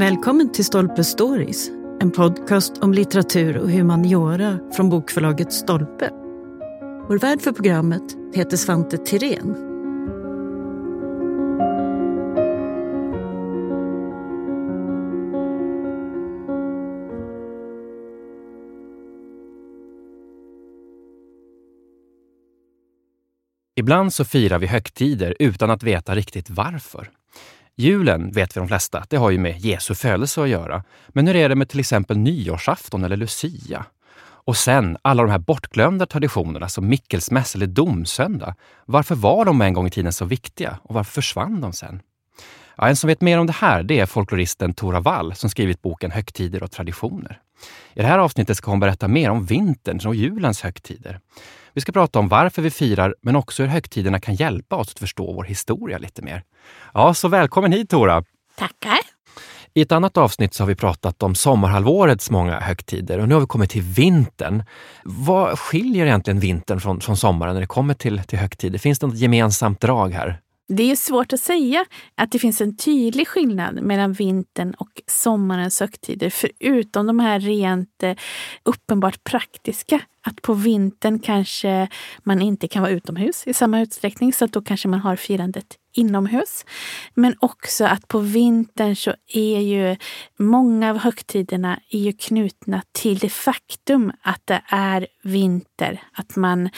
Välkommen till Stolpe Stories, en podcast om litteratur och humaniora från bokförlaget Stolpe. Vår värd för programmet heter Svante Tirén. Ibland så firar vi högtider utan att veta riktigt varför. Julen vet vi de flesta, det har ju med Jesu födelse att göra. Men hur är det med till exempel nyårsafton eller Lucia? Och sen alla de här bortglömda traditionerna som Mikkelsmäss eller domsöndag. Varför var de en gång i tiden så viktiga och varför försvann de sen? Ja, en som vet mer om det här det är folkloristen Tora Wall som skrivit boken Högtider och traditioner. I det här avsnittet ska hon berätta mer om vinterns och julens högtider. Vi ska prata om varför vi firar, men också hur högtiderna kan hjälpa oss att förstå vår historia lite mer. Ja, så välkommen hit Tora! Tackar! I ett annat avsnitt så har vi pratat om sommarhalvårets många högtider och nu har vi kommit till vintern. Vad skiljer egentligen vintern från, från sommaren när det kommer till, till högtider? Finns det något gemensamt drag här? Det är svårt att säga att det finns en tydlig skillnad mellan vintern och sommarens högtider, förutom de här rent eh, uppenbart praktiska. Att på vintern kanske man inte kan vara utomhus i samma utsträckning, så att då kanske man har firandet inomhus. Men också att på vintern så är ju många av högtiderna är ju knutna till det faktum att det är vinter. Att man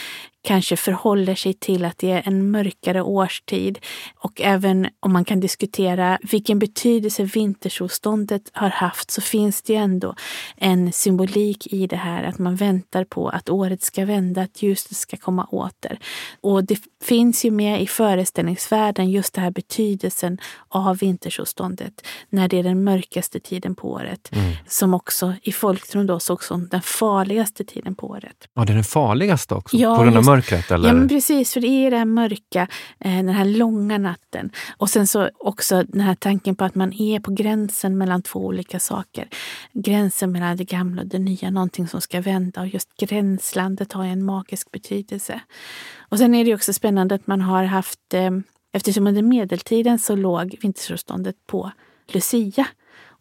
kanske förhåller sig till att det är en mörkare årstid. Och även om man kan diskutera vilken betydelse vintersolståndet har haft så finns det ju ändå en symbolik i det här att man väntar på att året ska vända, att ljuset ska komma åter. Och det finns ju med i föreställningsvärlden just den här betydelsen av vintersolståndet när det är den mörkaste tiden på året. Mm. Som också i folktron då sågs som den farligaste tiden på året. Ja, det är den farligaste också? Ja, på grund av mörkret? Eller? Ja, men precis. För det är det här mörka, eh, den här långa natten. Och sen så också den här tanken på att man är på gränsen mellan två olika saker. Gränsen mellan det gamla och det nya, någonting som ska vända. Och just gränslandet har en magisk betydelse. Och sen är det också spännande att man har haft, eh, eftersom under medeltiden så låg vintersolståndet på Lucia.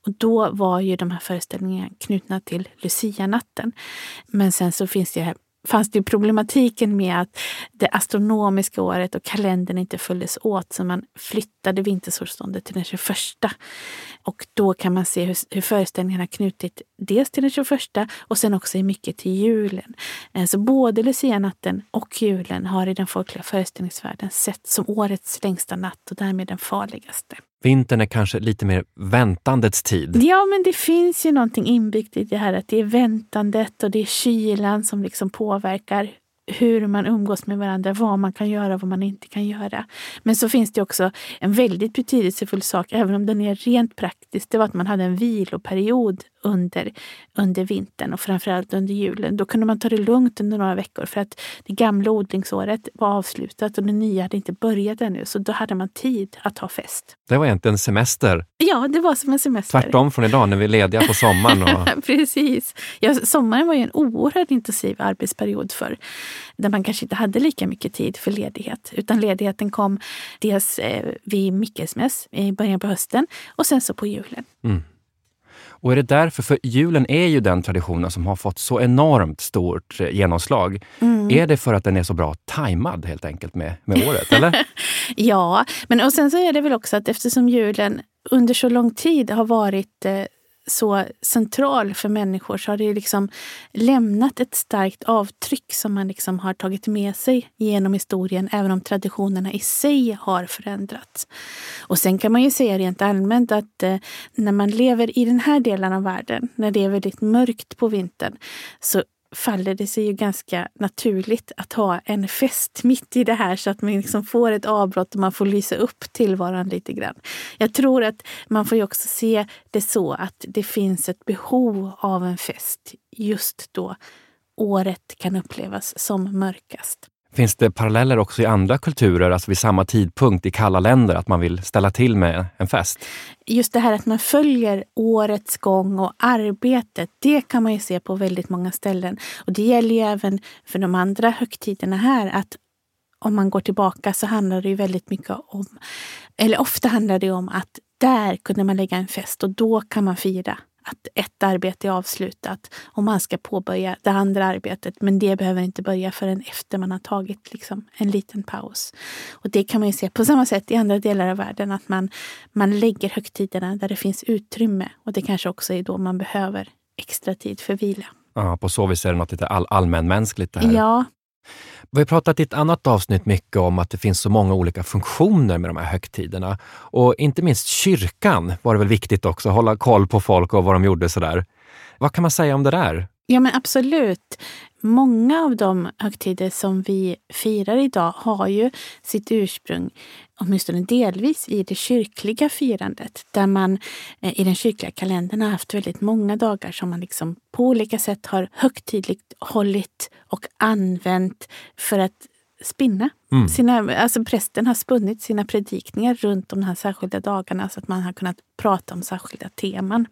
Och då var ju de här föreställningarna knutna till Lucia-natten. Men sen så finns det fanns det problematiken med att det astronomiska året och kalendern inte följdes åt så man flyttade vintersolståndet till den 21. Och då kan man se hur, hur föreställningarna knutit dels till den 21 och sen också i mycket till julen. Eh, så både lucianatten och julen har i den folkliga föreställningsvärlden sett som årets längsta natt och därmed den farligaste. Vintern är kanske lite mer väntandets tid. Ja, men det finns ju någonting inbyggt i det här att det är väntandet och det är kylan som liksom påverkar hur man umgås med varandra, vad man kan göra och vad man inte kan göra. Men så finns det också en väldigt betydelsefull sak, även om den är rent praktisk. Det var att man hade en viloperiod under, under vintern och framförallt under julen. Då kunde man ta det lugnt under några veckor för att det gamla odlingsåret var avslutat och det nya hade inte börjat ännu. Så då hade man tid att ha fest. Det var egentligen semester. Ja, det var som en semester. Tvärtom från idag när vi är lediga på sommaren. Och... Precis. Ja, sommaren var ju en oerhört intensiv arbetsperiod för där man kanske inte hade lika mycket tid för ledighet. Utan ledigheten kom dels eh, vid Mikkelsmäss i början på hösten och sen så på julen. Mm. Och är det därför, för julen är ju den traditionen som har fått så enormt stort eh, genomslag. Mm. Är det för att den är så bra tajmad helt enkelt med, med året? eller? ja, men och sen så är det väl också att eftersom julen under så lång tid har varit eh, så central för människor så har det liksom lämnat ett starkt avtryck som man liksom har tagit med sig genom historien, även om traditionerna i sig har förändrats. Och sen kan man ju säga rent allmänt att eh, när man lever i den här delen av världen, när det är väldigt mörkt på vintern, så faller det sig ju ganska naturligt att ha en fest mitt i det här så att man liksom får ett avbrott och man får lysa upp tillvaron lite grann. Jag tror att man får ju också se det så att det finns ett behov av en fest just då året kan upplevas som mörkast. Finns det paralleller också i andra kulturer, alltså vid samma tidpunkt i kalla länder, att man vill ställa till med en fest? Just det här att man följer årets gång och arbetet, det kan man ju se på väldigt många ställen. Och det gäller ju även för de andra högtiderna här, att om man går tillbaka så handlar det ju väldigt mycket om, eller ofta handlar det om att där kunde man lägga en fest och då kan man fira att ett arbete är avslutat och man ska påbörja det andra arbetet. Men det behöver inte börja förrän efter man har tagit liksom en liten paus. Och det kan man ju se på samma sätt i andra delar av världen, att man, man lägger högtiderna där det finns utrymme. Och det kanske också är då man behöver extra tid för vila. Ja, på så vis är det något lite all allmänmänskligt det här. Ja, vi har pratat i ett annat avsnitt mycket om att det finns så många olika funktioner med de här högtiderna. Och inte minst kyrkan var det väl viktigt också, hålla koll på folk och vad de gjorde sådär. Vad kan man säga om det där? Ja, men absolut. Många av de högtider som vi firar idag har ju sitt ursprung, åtminstone delvis, i det kyrkliga firandet. Där man eh, i den kyrkliga kalendern har haft väldigt många dagar som man liksom på olika sätt har högtidligt hållit och använt för att spinna. Mm. Sina, alltså prästen har spunnit sina predikningar runt de här särskilda dagarna så att man har kunnat prata om särskilda teman.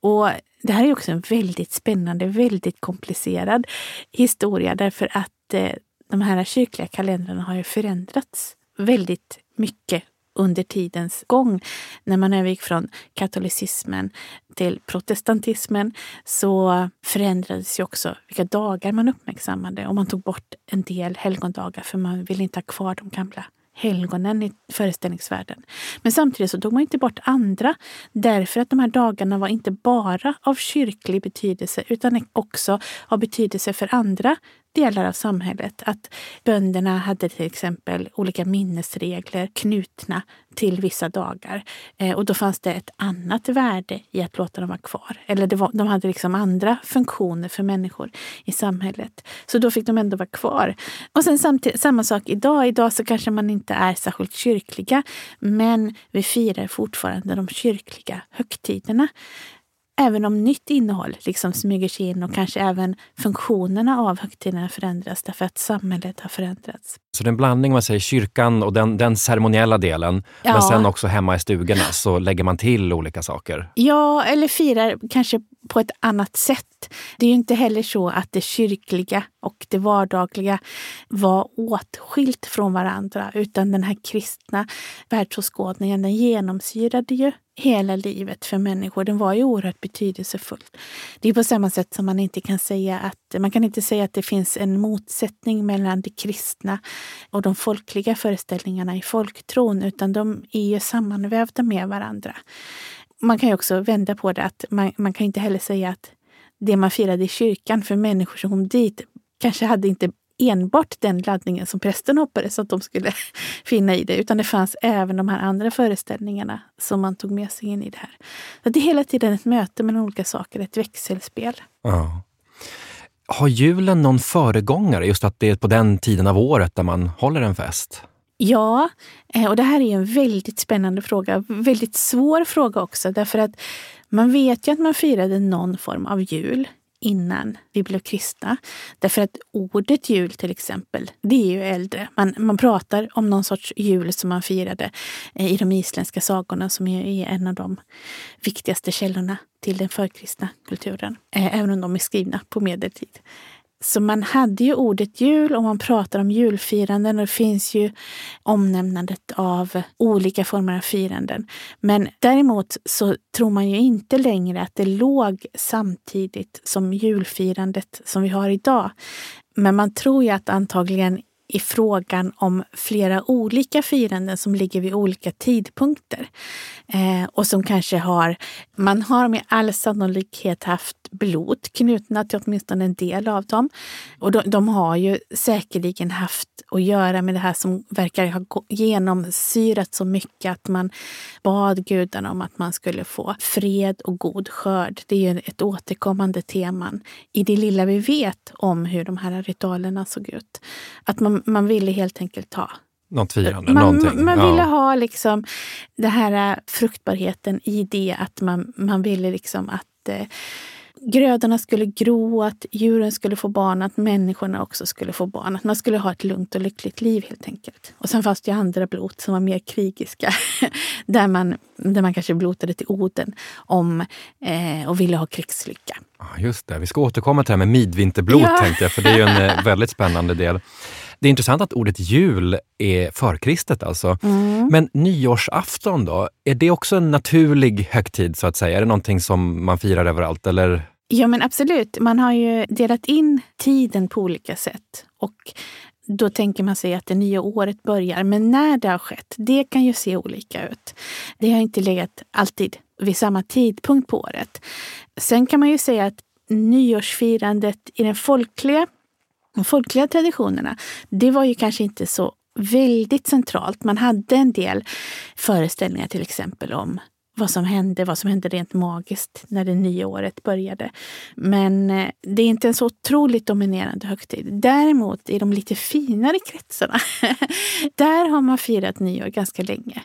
Och det här är också en väldigt spännande, väldigt komplicerad historia därför att eh, de här kyrkliga kalendrarna har ju förändrats väldigt mycket under tidens gång. När man övergick från katolicismen till protestantismen så förändrades ju också vilka dagar man uppmärksammade och man tog bort en del helgondagar för man ville inte ha kvar de gamla helgonen i föreställningsvärlden. Men samtidigt så tog man inte bort andra därför att de här dagarna var inte bara av kyrklig betydelse utan också av betydelse för andra delar av samhället. Att bönderna hade till exempel olika minnesregler knutna till vissa dagar. Eh, och då fanns det ett annat värde i att låta dem vara kvar. Eller det var, de hade liksom andra funktioner för människor i samhället. Så då fick de ändå vara kvar. Och sen samtidigt, samma sak idag. Idag så kanske man inte är särskilt kyrkliga men vi firar fortfarande de kyrkliga högtiderna. Även om nytt innehåll liksom smyger sig in och kanske även funktionerna av högtiderna förändras därför att samhället har förändrats. Så det är en blandning, man säger kyrkan och den, den ceremoniella delen, Ja. men sen också hemma i stugorna så lägger man till olika saker. Ja, eller firar kanske på ett annat sätt. Det är ju inte heller så att det kyrkliga och det vardagliga var åtskilt från varandra, utan den här kristna världsåskådningen den genomsyrade ju hela livet för människor. Den var ju oerhört betydelsefull. Det är på samma sätt som man inte kan säga att man kan inte säga att det finns en motsättning mellan det kristna och de folkliga föreställningarna i folktron, utan de är ju sammanvävda med varandra. Man kan ju också vända på det att man, man kan inte heller säga att det man firade i kyrkan för människor som kom dit kanske hade inte enbart den laddningen som prästen hoppades att de skulle finna i det, utan det fanns även de här andra föreställningarna som man tog med sig in i det här. Så det är hela tiden ett möte mellan olika saker, ett växelspel. Ja. Har julen någon föregångare, just att det är på den tiden av året där man håller en fest? Ja, eh, och det här är en väldigt spännande fråga. Väldigt svår fråga också, därför att man vet ju att man firade någon form av jul innan vi blev kristna. Därför att ordet jul till exempel, det är ju äldre. Man, man pratar om någon sorts jul som man firade eh, i de isländska sagorna som är, är en av de viktigaste källorna till den förkristna kulturen. Eh, även om de är skrivna på medeltid. Så man hade ju ordet jul och man pratar om julfiranden och det finns ju omnämnandet av olika former av firanden. Men däremot så tror man ju inte längre att det låg samtidigt som julfirandet som vi har idag. Men man tror ju att antagligen i frågan om flera olika firanden som ligger vid olika tidpunkter. Eh, och som kanske har, man har med all sannolikhet haft blod knutna till åtminstone en del av dem. Och de, de har ju säkerligen haft att göra med det här som verkar ha genomsyrat så mycket att man bad gudarna om att man skulle få fred och god skörd. Det är ju ett återkommande teman i det lilla vi vet om hur de här ritualerna såg ut. Att man, man ville helt enkelt ha Något firande? man, någonting? man Ja. ville ha liksom det här äh, fruktbarheten i det att man, man ville liksom att eh, grödorna skulle gro, att djuren skulle få barn, att människorna också skulle få barn. Att man skulle ha ett lugnt och lyckligt liv helt enkelt. Och sen fanns det andra blot som var mer krigiska. där, man, där man kanske blotade till Oden om, eh, och ville ha krigslycka. Just det. Vi ska återkomma till det här med midvinterblot, Ja. tänkte jag, för det är en eh, väldigt spännande del. Det är intressant att ordet jul är förkristet alltså. Mm. Men nyårsafton då, är det också en naturlig högtid så att säga? Är det någonting som man firar överallt eller? Ja men absolut, man har ju delat in tiden på olika sätt. Och då tänker man sig att det nya året börjar. Men när det har skett, det kan ju se olika ut. Det har inte legat alltid vid samma tidpunkt på året. Sen kan man ju säga att nyårsfirandet i den folkliga, de folkliga traditionerna, det var ju kanske inte så väldigt centralt. Man hade en del föreställningar till exempel om vad som hände, vad som hände rent magiskt när det nya året började. Men eh, det är inte en så otroligt dominerande högtid. Däremot i de lite finare kretsarna, där har man firat nyår ganska länge.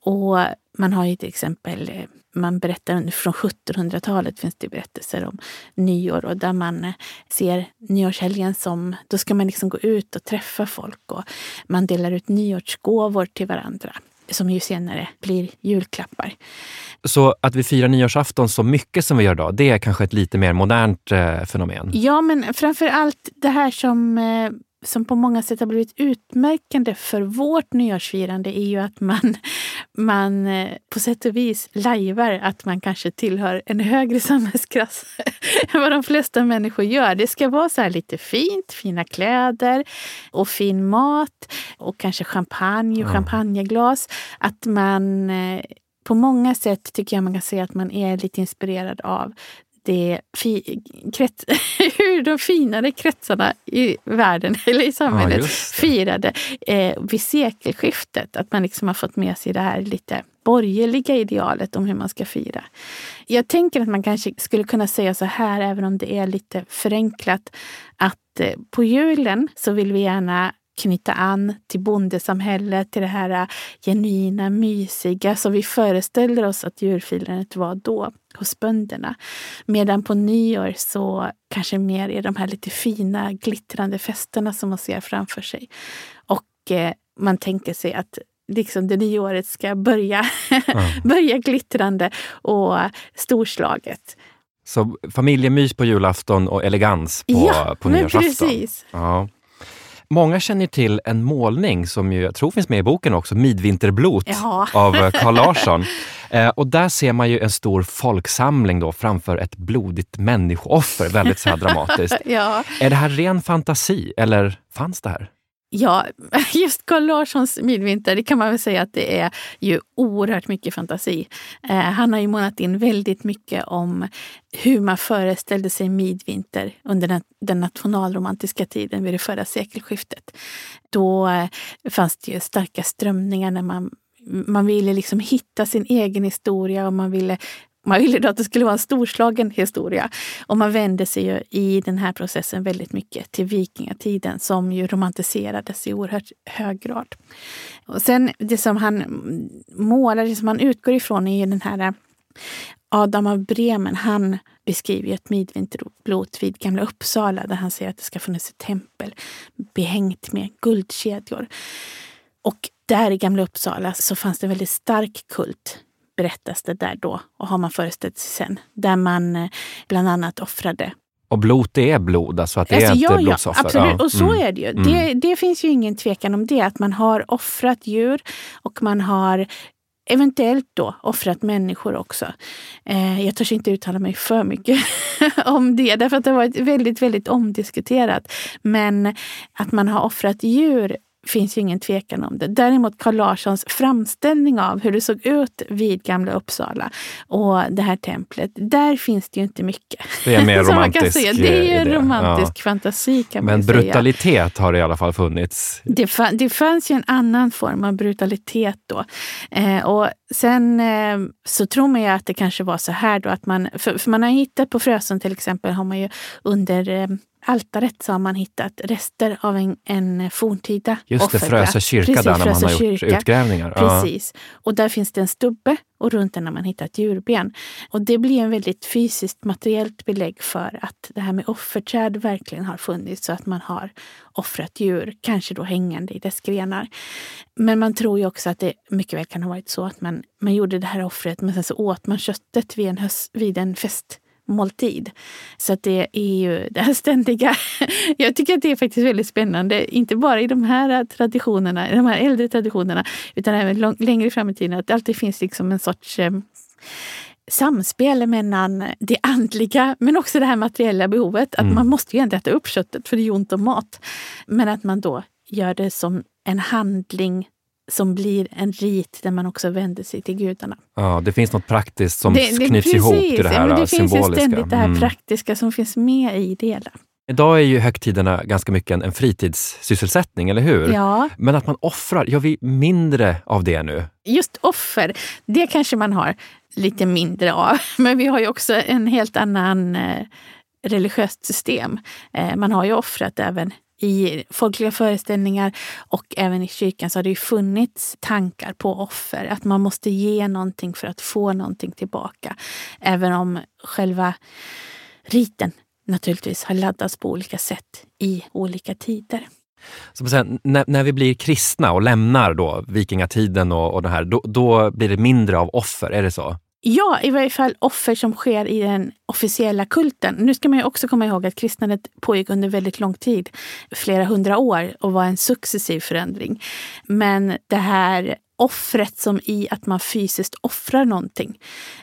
Och man har ju till exempel, eh, man berättar från 1700-talet finns det berättelser om nyår och där man eh, ser nyårshelgen som, då ska man liksom gå ut och träffa folk och man delar ut nyårsgåvor till varandra som ju senare blir julklappar. Så att vi firar nyårsafton så mycket som vi gör idag, det är kanske ett lite mer modernt eh, fenomen? Ja, men framför allt det här som eh, som på många sätt har blivit utmärkande för vårt nyårsfirande är ju att man, man eh, på sätt och vis lajvar att man kanske tillhör en högre samhällsklass än vad de flesta människor gör. Det ska vara så lite fint, fina kläder och fin mat och kanske champagne och champagneglas. Att man eh, på många sätt tycker jag man kan säga att man är lite inspirerad av det fi, krets, hur de finare kretsarna i världen eller i samhället ja, firade eh, vid sekelskiftet. Att man liksom har fått med sig det här lite borgerliga idealet om hur man ska fira. Jag tänker att man kanske skulle kunna säga så här, även om det är lite förenklat, att eh, på julen så vill vi gärna knyta an till bondesamhället, till det här äh, genuina, mysiga som vi föreställer oss att djurfirandet var då hos bönderna. Medan på nyår så kanske mer är de här lite fina, glittrande festerna som man ser framför sig. Och eh, man tänker sig att liksom det nya året ska börja, ja. börja glittrande och storslaget. Så familjemys på julafton och elegans på, ja, på nyårsafton? Precis. Ja. Många känner till en målning som ju, jag tror finns med i boken också, Midvinterblot ja. av eh, Carl Larsson. Eh, och där ser man ju en stor folksamling då framför ett blodigt människooffer, väldigt så dramatiskt. ja. Är det här ren fantasi eller fanns det här? Ja, just Carl Larssons Midvinter, det kan man väl säga att det är ju oerhört mycket fantasi. Eh, han har ju målat in väldigt mycket om hur man föreställde sig midvinter under den, den nationalromantiska tiden vid det förra sekelskiftet. Då eh, fanns det ju starka strömningar när man man ville liksom hitta sin egen historia och man ville man ville att det skulle vara en storslagen historia. Och man vände sig ju i den här processen väldigt mycket till vikingatiden som ju romantiserades i oerhört hög grad. Och sen det som han målar, det som han utgår ifrån är ju den här eh, Adam av Bremen, han beskriver ett midvinterblot vid Gamla Uppsala där han säger att det ska funnits ett tempel behängt med guldkedjor. Och där i Gamla Uppsala så fanns det en väldigt stark kult berättas det där då och har man föreställt sig sen. Där man eh, bland annat offrade och blot är blod, alltså att det alltså, är ja, blodsoffer? Absolut. Ja. Och så mm. är det ju. Mm. Det, det, finns ju ingen tvekan om det. Att man har offrat djur och man har eventuellt då offrat människor också. Eh, jag törs inte uttala mig för mycket om det, därför att det har varit väldigt, väldigt omdiskuterat. Men att man har offrat djur finns ju ingen tvekan om det. Däremot Carl Larssons framställning av hur det såg ut vid Gamla Uppsala och det här templet, där finns det ju inte mycket. Det är mer romantisk Det är ju en romantisk ja. fantasi kan Men man brutalitet säga. har det i alla fall funnits. Det, fa det fanns ju en annan form av brutalitet då. Eh, och sen eh, så tror man ju att det kanske var så här då att man, för, för man har hittat på Frösön till exempel, har man ju under eh, altaret så har man hittat rester av en, en forntida Just det, Frösö kyrka Precis, där när man har gjort kyrka. utgrävningar. Precis. Och där finns det en stubbe och runt den har man hittat djurben. Och det blir en väldigt fysiskt materiellt belägg för att det här med offerträd verkligen har funnits så att man har offrat djur, kanske då hängande i dess grenar. Men man tror ju också att det mycket väl kan ha varit så att man, man gjorde det här offret men sen så åt man köttet vid en, höst, vid en fest måltid. Så att det är ju det här ständiga... Jag tycker att det är faktiskt väldigt spännande, inte bara i de här traditionerna, de här äldre traditionerna, utan även lång, längre fram i tiden, att det alltid finns liksom en sorts eh, samspel mellan det andliga men också det här materiella behovet. Att mm. man måste ju ändå äta upp köttet för det är ont om mat. Men att man då gör det som en handling som blir en rit där man också vänder sig till gudarna. Ja, det finns något praktiskt som det, det, knyts precis, ihop till det här ja, men Det symboliska. finns ju ständigt det här mm. praktiska som finns med i det hela. Idag är ju högtiderna ganska mycket en, en fritidssysselsättning, eller hur? Ja. Men att man offrar, gör vi mindre av det nu? Just offer, det kanske man har lite mindre av. Men vi har ju också en helt annan eh, religiöst system. Eh, man har ju offrat även i folkliga föreställningar och även i kyrkan så har det ju funnits tankar på offer. Att man måste ge någonting för att få någonting tillbaka. Även om själva riten naturligtvis har laddats på olika sätt i olika tider. Så säga, när, när, vi blir kristna och lämnar då vikingatiden och, och det här, då, då blir det mindre av offer, är det så? Ja, i varje fall offer som sker i den officiella kulten. Nu ska man ju också komma ihåg att kristnandet pågick under väldigt lång tid, flera hundra år och var en successiv förändring. Men det här offret som i att man fysiskt offrar någonting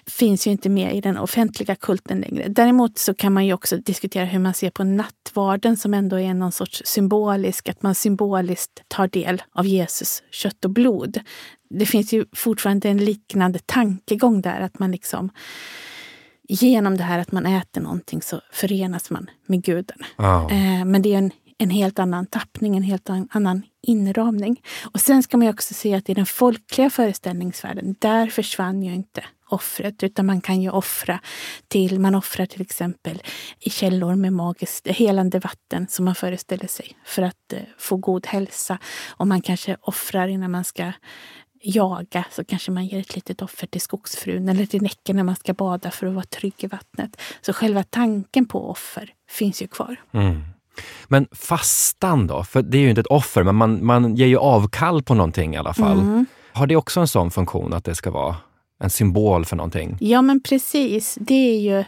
finns ju inte med i den offentliga kulten längre. Däremot så kan man ju också diskutera hur man ser på nattvarden som ändå är någon sorts symbolisk, att man symboliskt tar del av Jesus kött och blod. Det finns ju fortfarande en liknande tankegång där, att man liksom genom det här att man äter någonting så förenas man med guden. Oh. Men det är en en helt annan tappning, en helt annan inramning. Och sen ska man också se att i den folkliga föreställningsvärlden, där försvann ju inte offret, utan man kan ju offra till, man offrar till exempel i källor med magiskt helande vatten som man föreställer sig för att eh, få god hälsa. Och man kanske offrar innan man ska jaga så kanske man ger ett litet offer till skogsfrun eller till Näcken när man ska bada för att vara trygg i vattnet. Så själva tanken på offer finns ju kvar. Mm. Men fastan då? För det är ju inte ett offer, men man, man ger ju avkall på någonting i alla fall. Mm. Har det också en sån funktion att det ska vara en symbol för någonting? Ja, men precis. Det är ju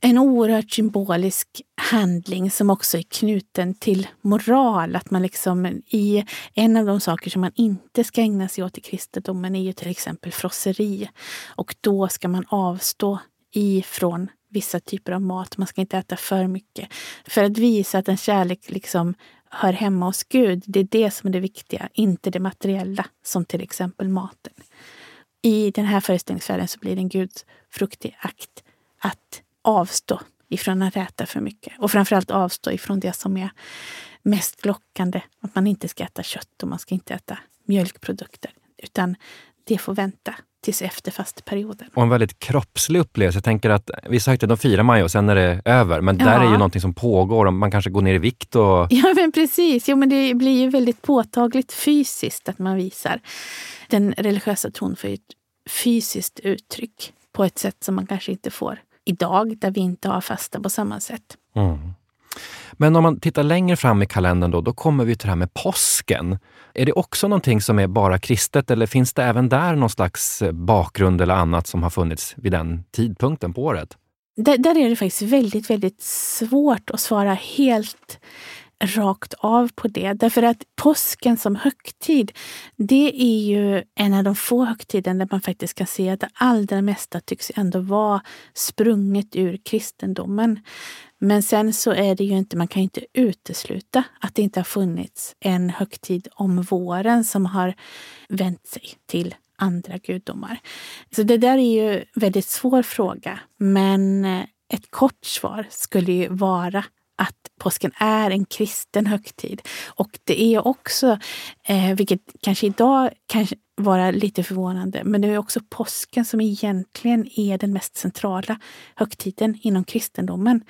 en oerhört symbolisk handling som också är knuten till moral. Att man liksom i en av de saker som man inte ska ägna sig åt i kristendomen är ju till exempel frosseri. Och då ska man avstå ifrån vissa typer av mat. Man ska inte äta för mycket. För att visa att en kärlek liksom hör hemma hos Gud. Det är det som är det viktiga, inte det materiella, som till exempel maten. I den här föreställningsvärlden så blir det en gudfruktig akt att avstå ifrån att äta för mycket. Och framförallt avstå ifrån det som är mest lockande. Att man inte ska äta kött och man ska inte äta mjölkprodukter. Utan det får vänta tills efter fasteperioden. Och en väldigt kroppslig upplevelse. Jag tänker att vissa högtider firar man ju och sen är det över. Men ja. där är ju någonting som pågår man kanske går ner i vikt. Och... Ja men precis, jo, men det blir ju väldigt påtagligt fysiskt att man visar. Den religiösa tron får ett fysiskt uttryck på ett sätt som man kanske inte får idag där vi inte har fasta på samma sätt. Mm. Men om man tittar längre fram i kalendern då, då kommer vi till det här med påsken. Är det också någonting som är bara kristet eller finns det även där någon slags eh, bakgrund eller annat som har funnits vid den tidpunkten på året? Där, där är det faktiskt väldigt, väldigt svårt att svara helt rakt av på det. Därför att påsken som högtid, det är ju en av de få högtiderna där man faktiskt kan se att det allra mesta tycks ändå vara sprunget ur kristendomen. Men sen så är det ju inte, man kan ju inte utesluta att det inte har funnits en högtid om våren som har vänt sig till andra gudomar. Så det där är ju en väldigt svår fråga. Men eh, ett kort svar skulle ju vara att påsken är en kristen högtid. Och det är också, eh, vilket kanske idag kan vara lite förvånande, men det är också påsken som egentligen är den mest centrala högtiden inom kristendomen.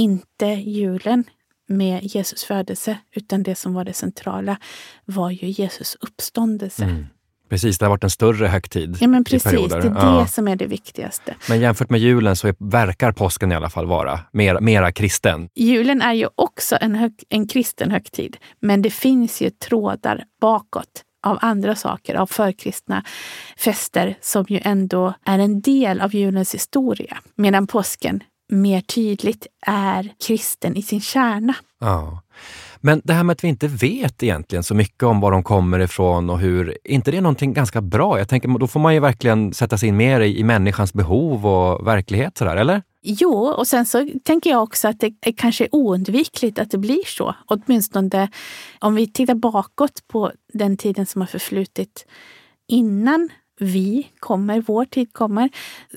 Inte julen med Jesus födelse, utan det som var det centrala var ju Jesus uppståndelse. Mm. Precis, det har varit en större högtid Ja, men precis. Det är det ja. som är det viktigaste. Men jämfört med julen så verkar påsken i alla fall vara mer, mera kristen. Julen är ju också en, hög, en kristen högtid, men det finns ju trådar bakåt av andra saker, av förkristna fester som ju ändå är en del av julens historia. Medan påsken mer tydligt är kristen i sin kärna. Ja. Men det här med att vi inte vet egentligen så mycket om var de kommer ifrån och hur, inte det är någonting ganska bra? Jag tänker, då får man ju verkligen sätta sig in mer i, i människans behov och verklighet sådär, eller? Jo, och sen så tänker jag också att det är kanske är oundvikligt att det blir så. Åtminstone om vi tittar bakåt på den tiden som har förflutit innan vi kommer, vår tid kommer,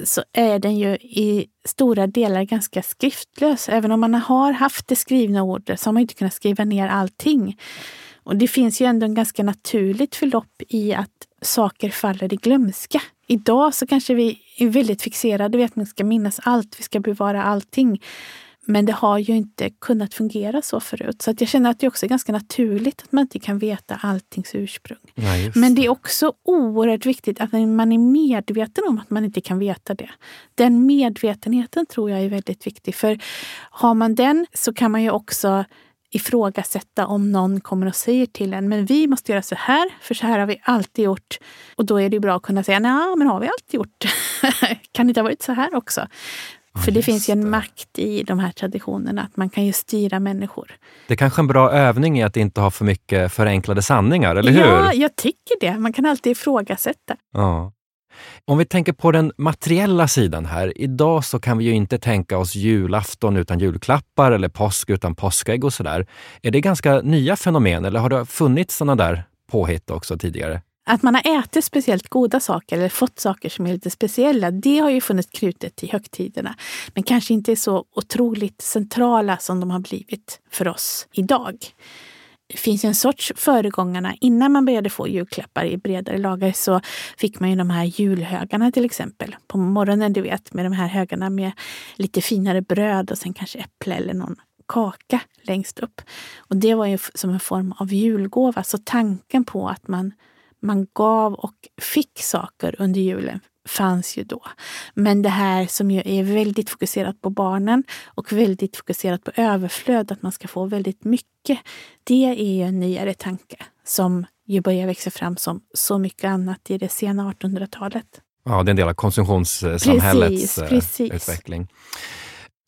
så är den ju i stora delar ganska skriftlös. Även om man har haft det skrivna ordet så har man inte kunnat skriva ner allting. Och det finns ju ändå en ganska naturligt förlopp i att saker faller i glömska. Idag så kanske vi är väldigt fixerade vid att man ska minnas allt, vi ska bevara allting. Men det har ju inte kunnat fungera så förut. Så att jag känner att det också är ganska naturligt att man inte kan veta alltings ursprung. Ja, Men det är också oerhört viktigt att man är medveten om att man inte kan veta det. Den medvetenheten tror jag är väldigt viktig. För har man den så kan man ju också ifrågasätta om någon kommer och säger till en, men vi måste göra så här, för så här har vi alltid gjort. Och då är det bra att kunna säga, nej, men har vi alltid gjort? kan det inte ha varit så här också? För det finns ju en makt i de här traditionerna, att man kan ju styra människor. Det är kanske en bra övning i att inte ha för mycket förenklade sanningar, eller hur? Ja, jag tycker det. Man kan alltid ifrågasätta. Ja. Om vi tänker på den materiella sidan här. Idag så kan vi ju inte tänka oss julafton utan julklappar eller påsk utan påskägg och sådär. Är det ganska nya fenomen eller har det funnits sådana där påhitt också tidigare? Att man har ätit speciellt goda saker eller fått saker som är lite speciella, det har ju funnits knutet i högtiderna. Men kanske inte så otroligt centrala som de har blivit för oss idag. Det finns en sorts föregångarna. Innan man började få julklappar i bredare lager så fick man ju de här julhögarna till exempel. På morgonen, du vet, med de här högarna med lite finare bröd och sen kanske äpple eller någon kaka längst upp. Och det var ju som en form av julgåva. Så tanken på att man man gav och fick saker under julen fanns ju då. Men det här som ju är väldigt fokuserat på barnen och väldigt fokuserat på överflöd, att man ska få väldigt mycket. Det är ju en nyare tanke som ju börjar växa fram som så mycket annat i det sena 1800-talet. Ja, det är en del av konsumtionssamhällets precis, precis. utveckling.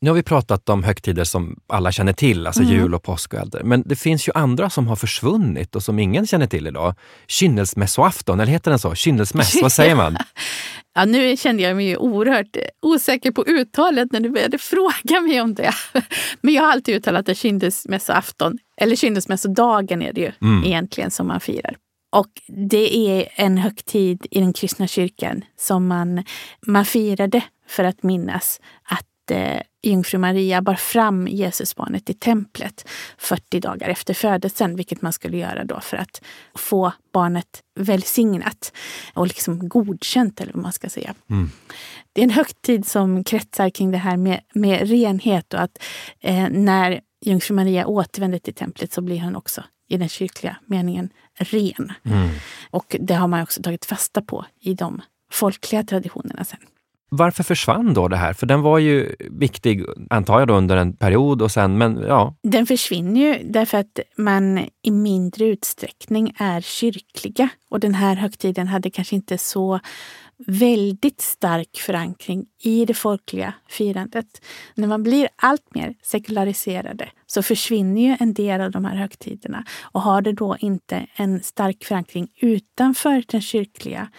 Nu har vi pratat om högtider som alla känner till, alltså mm. jul och påsk och allt Men det finns ju andra som har försvunnit och som ingen känner till idag. Kynnelsmässoafton, eller heter den så? Kynnelsmäss, vad säger man? Ja, nu kände jag mig oerhört osäker på uttalet när du började fråga mig om det. Men jag har alltid uttalat det kynnelsmässoafton, eller kynnelsmässodagen är det ju mm. egentligen som man firar. Och det är en högtid i den kristna kyrkan som man, man firade för att minnas att eh, jungfru Maria bar fram Jesusbarnet i templet 40 dagar efter födelsen, vilket man skulle göra då för att få barnet välsignat och liksom godkänt, eller vad man ska säga. Mm. Det är en högtid som kretsar kring det här med, med renhet och att eh, när jungfru Maria återvänder till templet så blir hon också i den kyrkliga meningen ren. Mm. Och det har man också tagit fasta på i de folkliga traditionerna sen. Varför försvann då det här? För den var ju viktig, antar jag, då, under en period och sen, men ja. Den försvinner ju därför att man i mindre utsträckning är kyrkliga. Och den här högtiden hade kanske inte så väldigt stark förankring i det folkliga firandet. När man blir allt mer sekulariserade så försvinner ju en del av de här högtiderna och har det då inte en stark förankring utanför den kyrkliga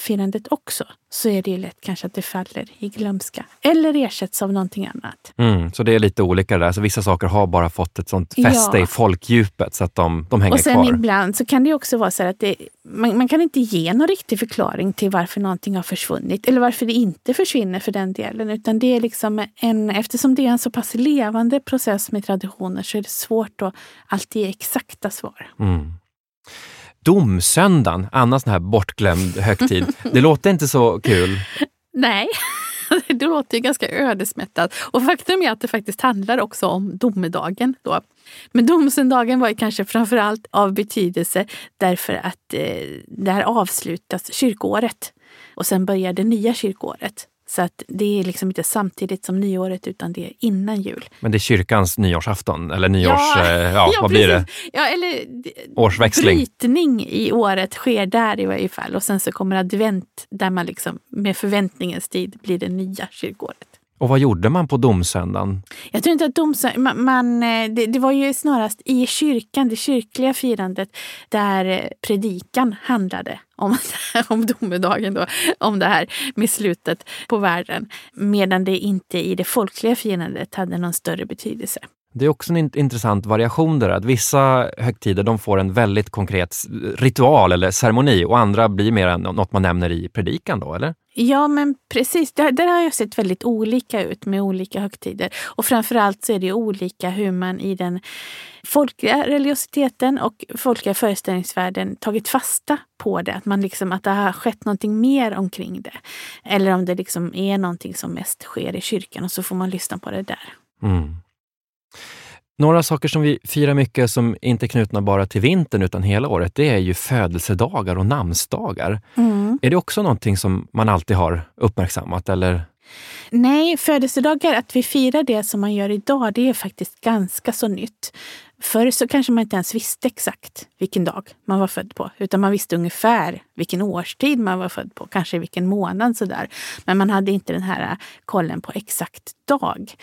firandet också så är det ju lätt kanske att det faller i glömska eller ersätts av någonting annat. Mm, så det är lite olika där. Så vissa saker har bara fått ett sånt fäste ja. i folkdjupet så att de, de hänger kvar. Och sen kvar. ibland så kan det också vara så att det, man, man, kan inte ge någon riktig förklaring till varför någonting har försvunnit eller varför det inte försvinner för den delen. Utan det är liksom en, eftersom det är en så pass levande process med traditioner så är det svårt att alltid ge exakta svar. Mm. Domsöndagen, annars sån här bortglömd högtid. Det låter inte så kul. Nej, det låter ju ganska ödesmättat. Och faktum är att det faktiskt handlar också om domedagen. Då. Men domsöndagen var ju kanske framförallt av betydelse därför att eh, där avslutas kyrkoåret och sen börjar det nya kyrkoåret. Så att det är liksom inte samtidigt som nyåret utan det är innan jul. Men det är kyrkans nyårsafton eller nyårs... Ja, eh, ja, ja, vad blir det? Ja, eller Årsväxling. brytning i året sker där i varje fall. Och sen så kommer advent där man liksom med förväntningens tid blir det nya kyrkåret. Och vad gjorde man på domsöndagen? Jag tror inte att domsö- man, man, eh, det, det var ju snarast i kyrkan, det kyrkliga firandet, där eh, predikan handlade om, om domedagen, då, om det här med slutet på världen. Medan det inte i det folkliga firandet hade någon större betydelse. Det är också en int- intressant variation där, att vissa högtider de får en väldigt konkret ritual eller ceremoni och andra blir mer än något man nämner i predikan då, eller? Ja, men precis. Där, där har jag sett väldigt olika ut med olika högtider. Och framförallt så är det olika hur man i den folkliga religiositeten och folkliga föreställningsvärlden tagit fasta på det. Att, man liksom, att det har skett någonting mer omkring det. Eller om det liksom är någonting som mest sker i kyrkan och så får man lyssna på det där. Mm. Några saker som vi firar mycket som inte är knutna bara till vintern utan hela året, det är ju födelsedagar och namnsdagar. Är det också någonting som man alltid har uppmärksammat eller? Nej, födelsedagar, att vi firar det som man gör idag, det är faktiskt ganska så nytt. Förr så kanske man inte ens visste exakt vilken dag man var född på, utan man visste ungefär vilken årstid man var född på, kanske vilken månad sådär. Men man hade inte den här kollen på exakt dag.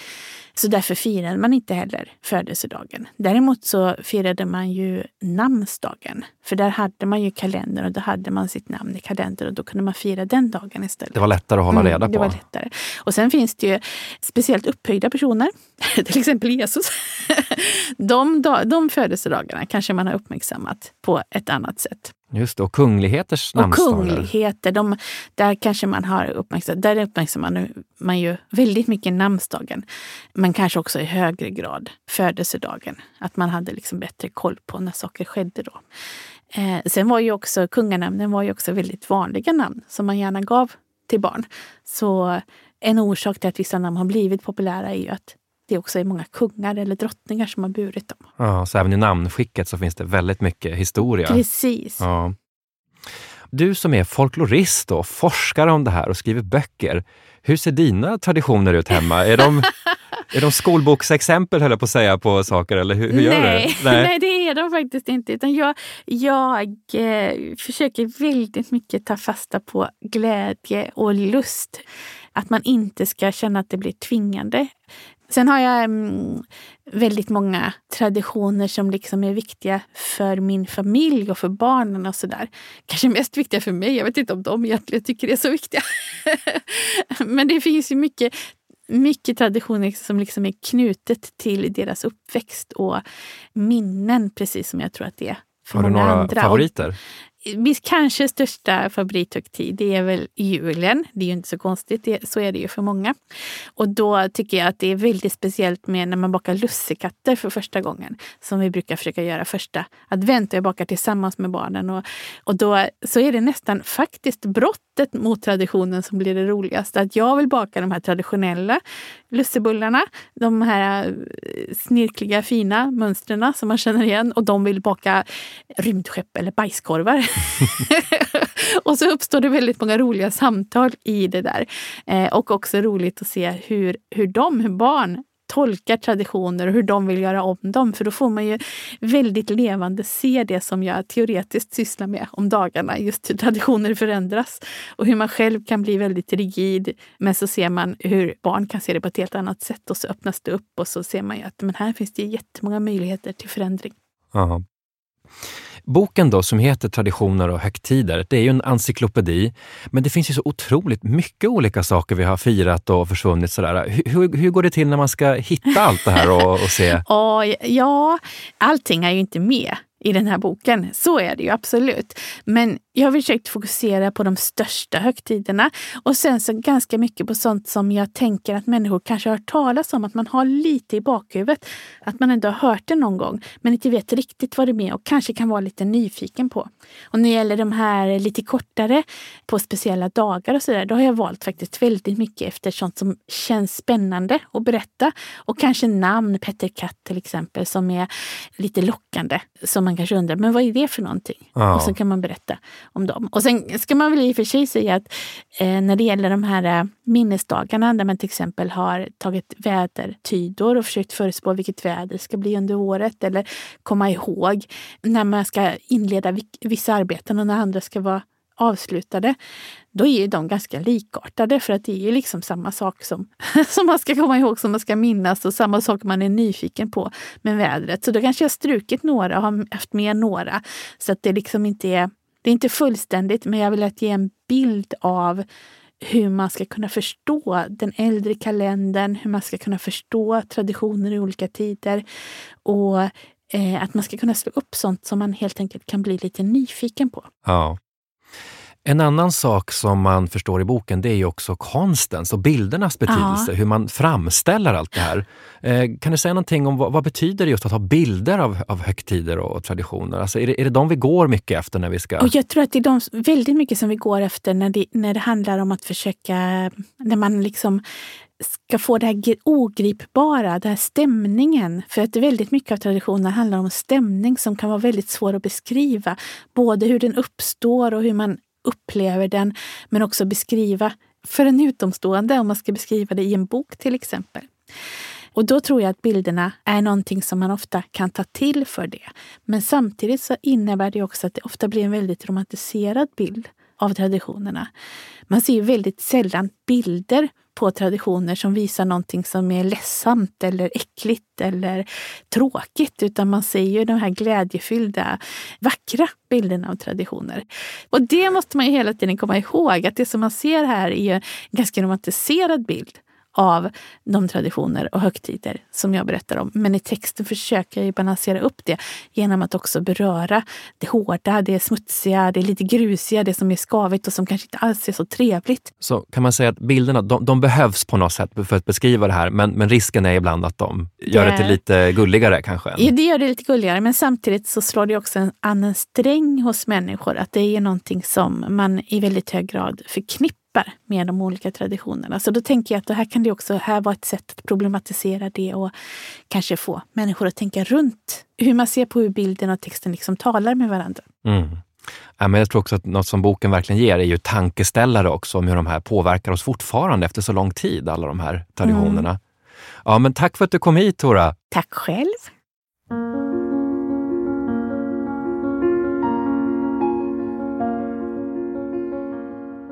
Så därför firade man inte heller födelsedagen. Däremot så firade man ju namnsdagen. För där hade man ju kalender och då hade man sitt namn i kalendern och då kunde man fira den dagen istället. Det var lättare att hålla Mm, reda Det på. var lättare. Och sen finns det ju speciellt upphöjda personer, till exempel Jesus. De, dag- de födelsedagarna kanske man har uppmärksammat på ett annat sätt. Just det, och kungligheters Och namnsdagar. kungligheter, de, där kanske man har uppmärksammat, där uppmärksammar man, man ju väldigt mycket namnsdagen. Men kanske också i högre grad födelsedagen. Att man hade liksom bättre koll på när saker skedde då. Eh, sen var ju också kunganamnen var ju också väldigt vanliga namn som man gärna gav till barn. Så en orsak till att vissa namn har blivit populära är ju att det också är många kungar eller drottningar som har burit dem. Ja, så även i namnskicket så finns det väldigt mycket historia. Precis. Ja. Du som är folklorist och forskar om det här och skriver böcker, hur ser dina traditioner ut hemma? Är de, är de skolboksexempel, höll jag på att säga, på saker? Eller hur, hur gör nej, du? nej, det är de faktiskt inte. Utan jag jag eh, försöker väldigt mycket ta fasta på glädje och lust. Att man inte ska känna att det blir tvingande. Sen har jag mm, väldigt många traditioner som liksom är viktiga för min familj och för barnen och sådär. Kanske mest viktiga för mig. Jag vet inte om de egentligen tycker det är så viktiga. Men det finns ju mycket mycket traditioner som liksom är knutet till deras uppväxt och minnen, precis som jag tror att det är för Har du många några andra. favoriter? Min kanske största favorithögtid, det är väl julen. Det är ju inte så konstigt, det, så är det ju för många. Och då tycker jag att det är väldigt speciellt med när man bakar lussekatter för första gången. Som vi brukar försöka göra första advent. Och jag bakar tillsammans med barnen. Och, och då så är det nästan faktiskt brottet mot traditionen som blir det roligaste. Att jag vill baka de här traditionella lussebullarna. De här eh, snirkliga fina mönstren som man känner igen. Och de vill baka rymdskepp eller bajskorvar. och så uppstår det väldigt många roliga samtal i det där. Eh, och också roligt att se hur, hur de, hur barn tolkar traditioner och hur de vill göra om dem. För då får man ju väldigt levande se det som jag teoretiskt sysslar med om dagarna. Just hur traditioner förändras och hur man själv kan bli väldigt rigid. Men så ser man hur barn kan se det på ett helt annat sätt och så öppnas det upp och så ser man ju att men här finns det jättemånga möjligheter till förändring. Aha. Boken då, som heter Traditioner och högtider, det är ju en encyklopedi. Men det finns ju så otroligt mycket olika saker vi har firat och försvunnit. Sådär. Hur, hur, går det till när man ska hitta allt det här och, och se? Ja, allting är ju inte med i den här boken. Så är det ju absolut. Men jag har försökt fokusera på de största högtiderna och sen så ganska mycket på sånt som jag tänker att människor kanske har hört talas om, att man har lite i bakhuvudet. Att man ändå har hört det någon gång men inte vet riktigt vad det är med och kanske kan vara lite nyfiken på. Och när det gäller de här lite kortare på speciella dagar och sådär, då har jag valt faktiskt väldigt mycket efter sånt som känns spännande att berätta. Och kanske namn, Petter Katt till exempel, som är lite lockande. Som man kanske undrar, men vad är det för någonting? Ja. Och så kan man berätta om dem. Och sen ska man väl i och för sig säga att eh, när det gäller de här eh, minnesdagarna där man till exempel har tagit vädertydor och försökt förutspå vilket väder det ska bli under året eller komma ihåg när man ska inleda vissa arbeten och när andra ska vara avslutade, då är ju de ganska likartade för att det är ju liksom samma sak som, som man ska komma ihåg, som man ska minnas och samma sak man är nyfiken på med vädret. Så då kanske jag strukit några och har haft med några så att det liksom inte är, det är inte fullständigt, men jag vill att ge en bild av hur man ska kunna förstå den äldre kalendern, hur man ska kunna förstå traditioner i olika tider och eh, att man ska kunna slå upp sånt som man helt enkelt kan bli lite nyfiken på. Ja. En annan sak som man förstår i boken det är ju också konstens och bildernas betydelse, ja. hur man framställer allt det här. Eh, kan du säga någonting om vad, vad, betyder det just att ha bilder av, av högtider och, och traditioner? Alltså är, det, är det de vi går mycket efter när vi ska... Och jag tror att det är de, väldigt mycket som vi går efter när det, när det handlar om att försöka, när man liksom ska få det här ogripbara, den här stämningen. För att väldigt mycket av traditionen handlar om stämning som kan vara väldigt svår att beskriva. Både hur den uppstår och hur man upplever den, men också beskriva för en utomstående, om man ska beskriva det i en bok till exempel. Och då tror jag att bilderna är någonting som man ofta kan ta till för det. Men samtidigt så innebär det också att det ofta blir en väldigt romantiserad bild av traditionerna. Man ser ju väldigt sällan bilder på traditioner som visar någonting som är ledsamt eller äckligt eller tråkigt, utan man ser ju de här glädjefyllda, vackra bilderna av traditioner. Och det måste man ju hela tiden komma ihåg, att det som man ser här är en ganska romantiserad bild av de traditioner och högtider som jag berättar om. Men i texten försöker jag balansera upp det genom att också beröra det hårda, det smutsiga, det lite grusiga, det som är skavigt och som kanske inte alls är så trevligt. Så kan man säga att bilderna, de, de behövs på något sätt för att beskriva det här, men, men risken är ibland att de gör det, det lite gulligare kanske? Ja, det gör det lite gulligare, men samtidigt så slår det också en annan sträng hos människor, att det är någonting som man i väldigt hög grad förknippar greppar med de olika traditionerna. Så då tänker jag att det här kan det också här vara ett sätt att problematisera det och kanske få människor att tänka runt hur man ser på hur bilden och texten liksom talar med varandra. Mm. Ja, men jag tror också att något som boken verkligen ger är ju tankeställare också om hur de här påverkar oss fortfarande efter så lång tid, alla de här traditionerna. Mm. Ja, men tack för att du kom hit Tora. Tack själv.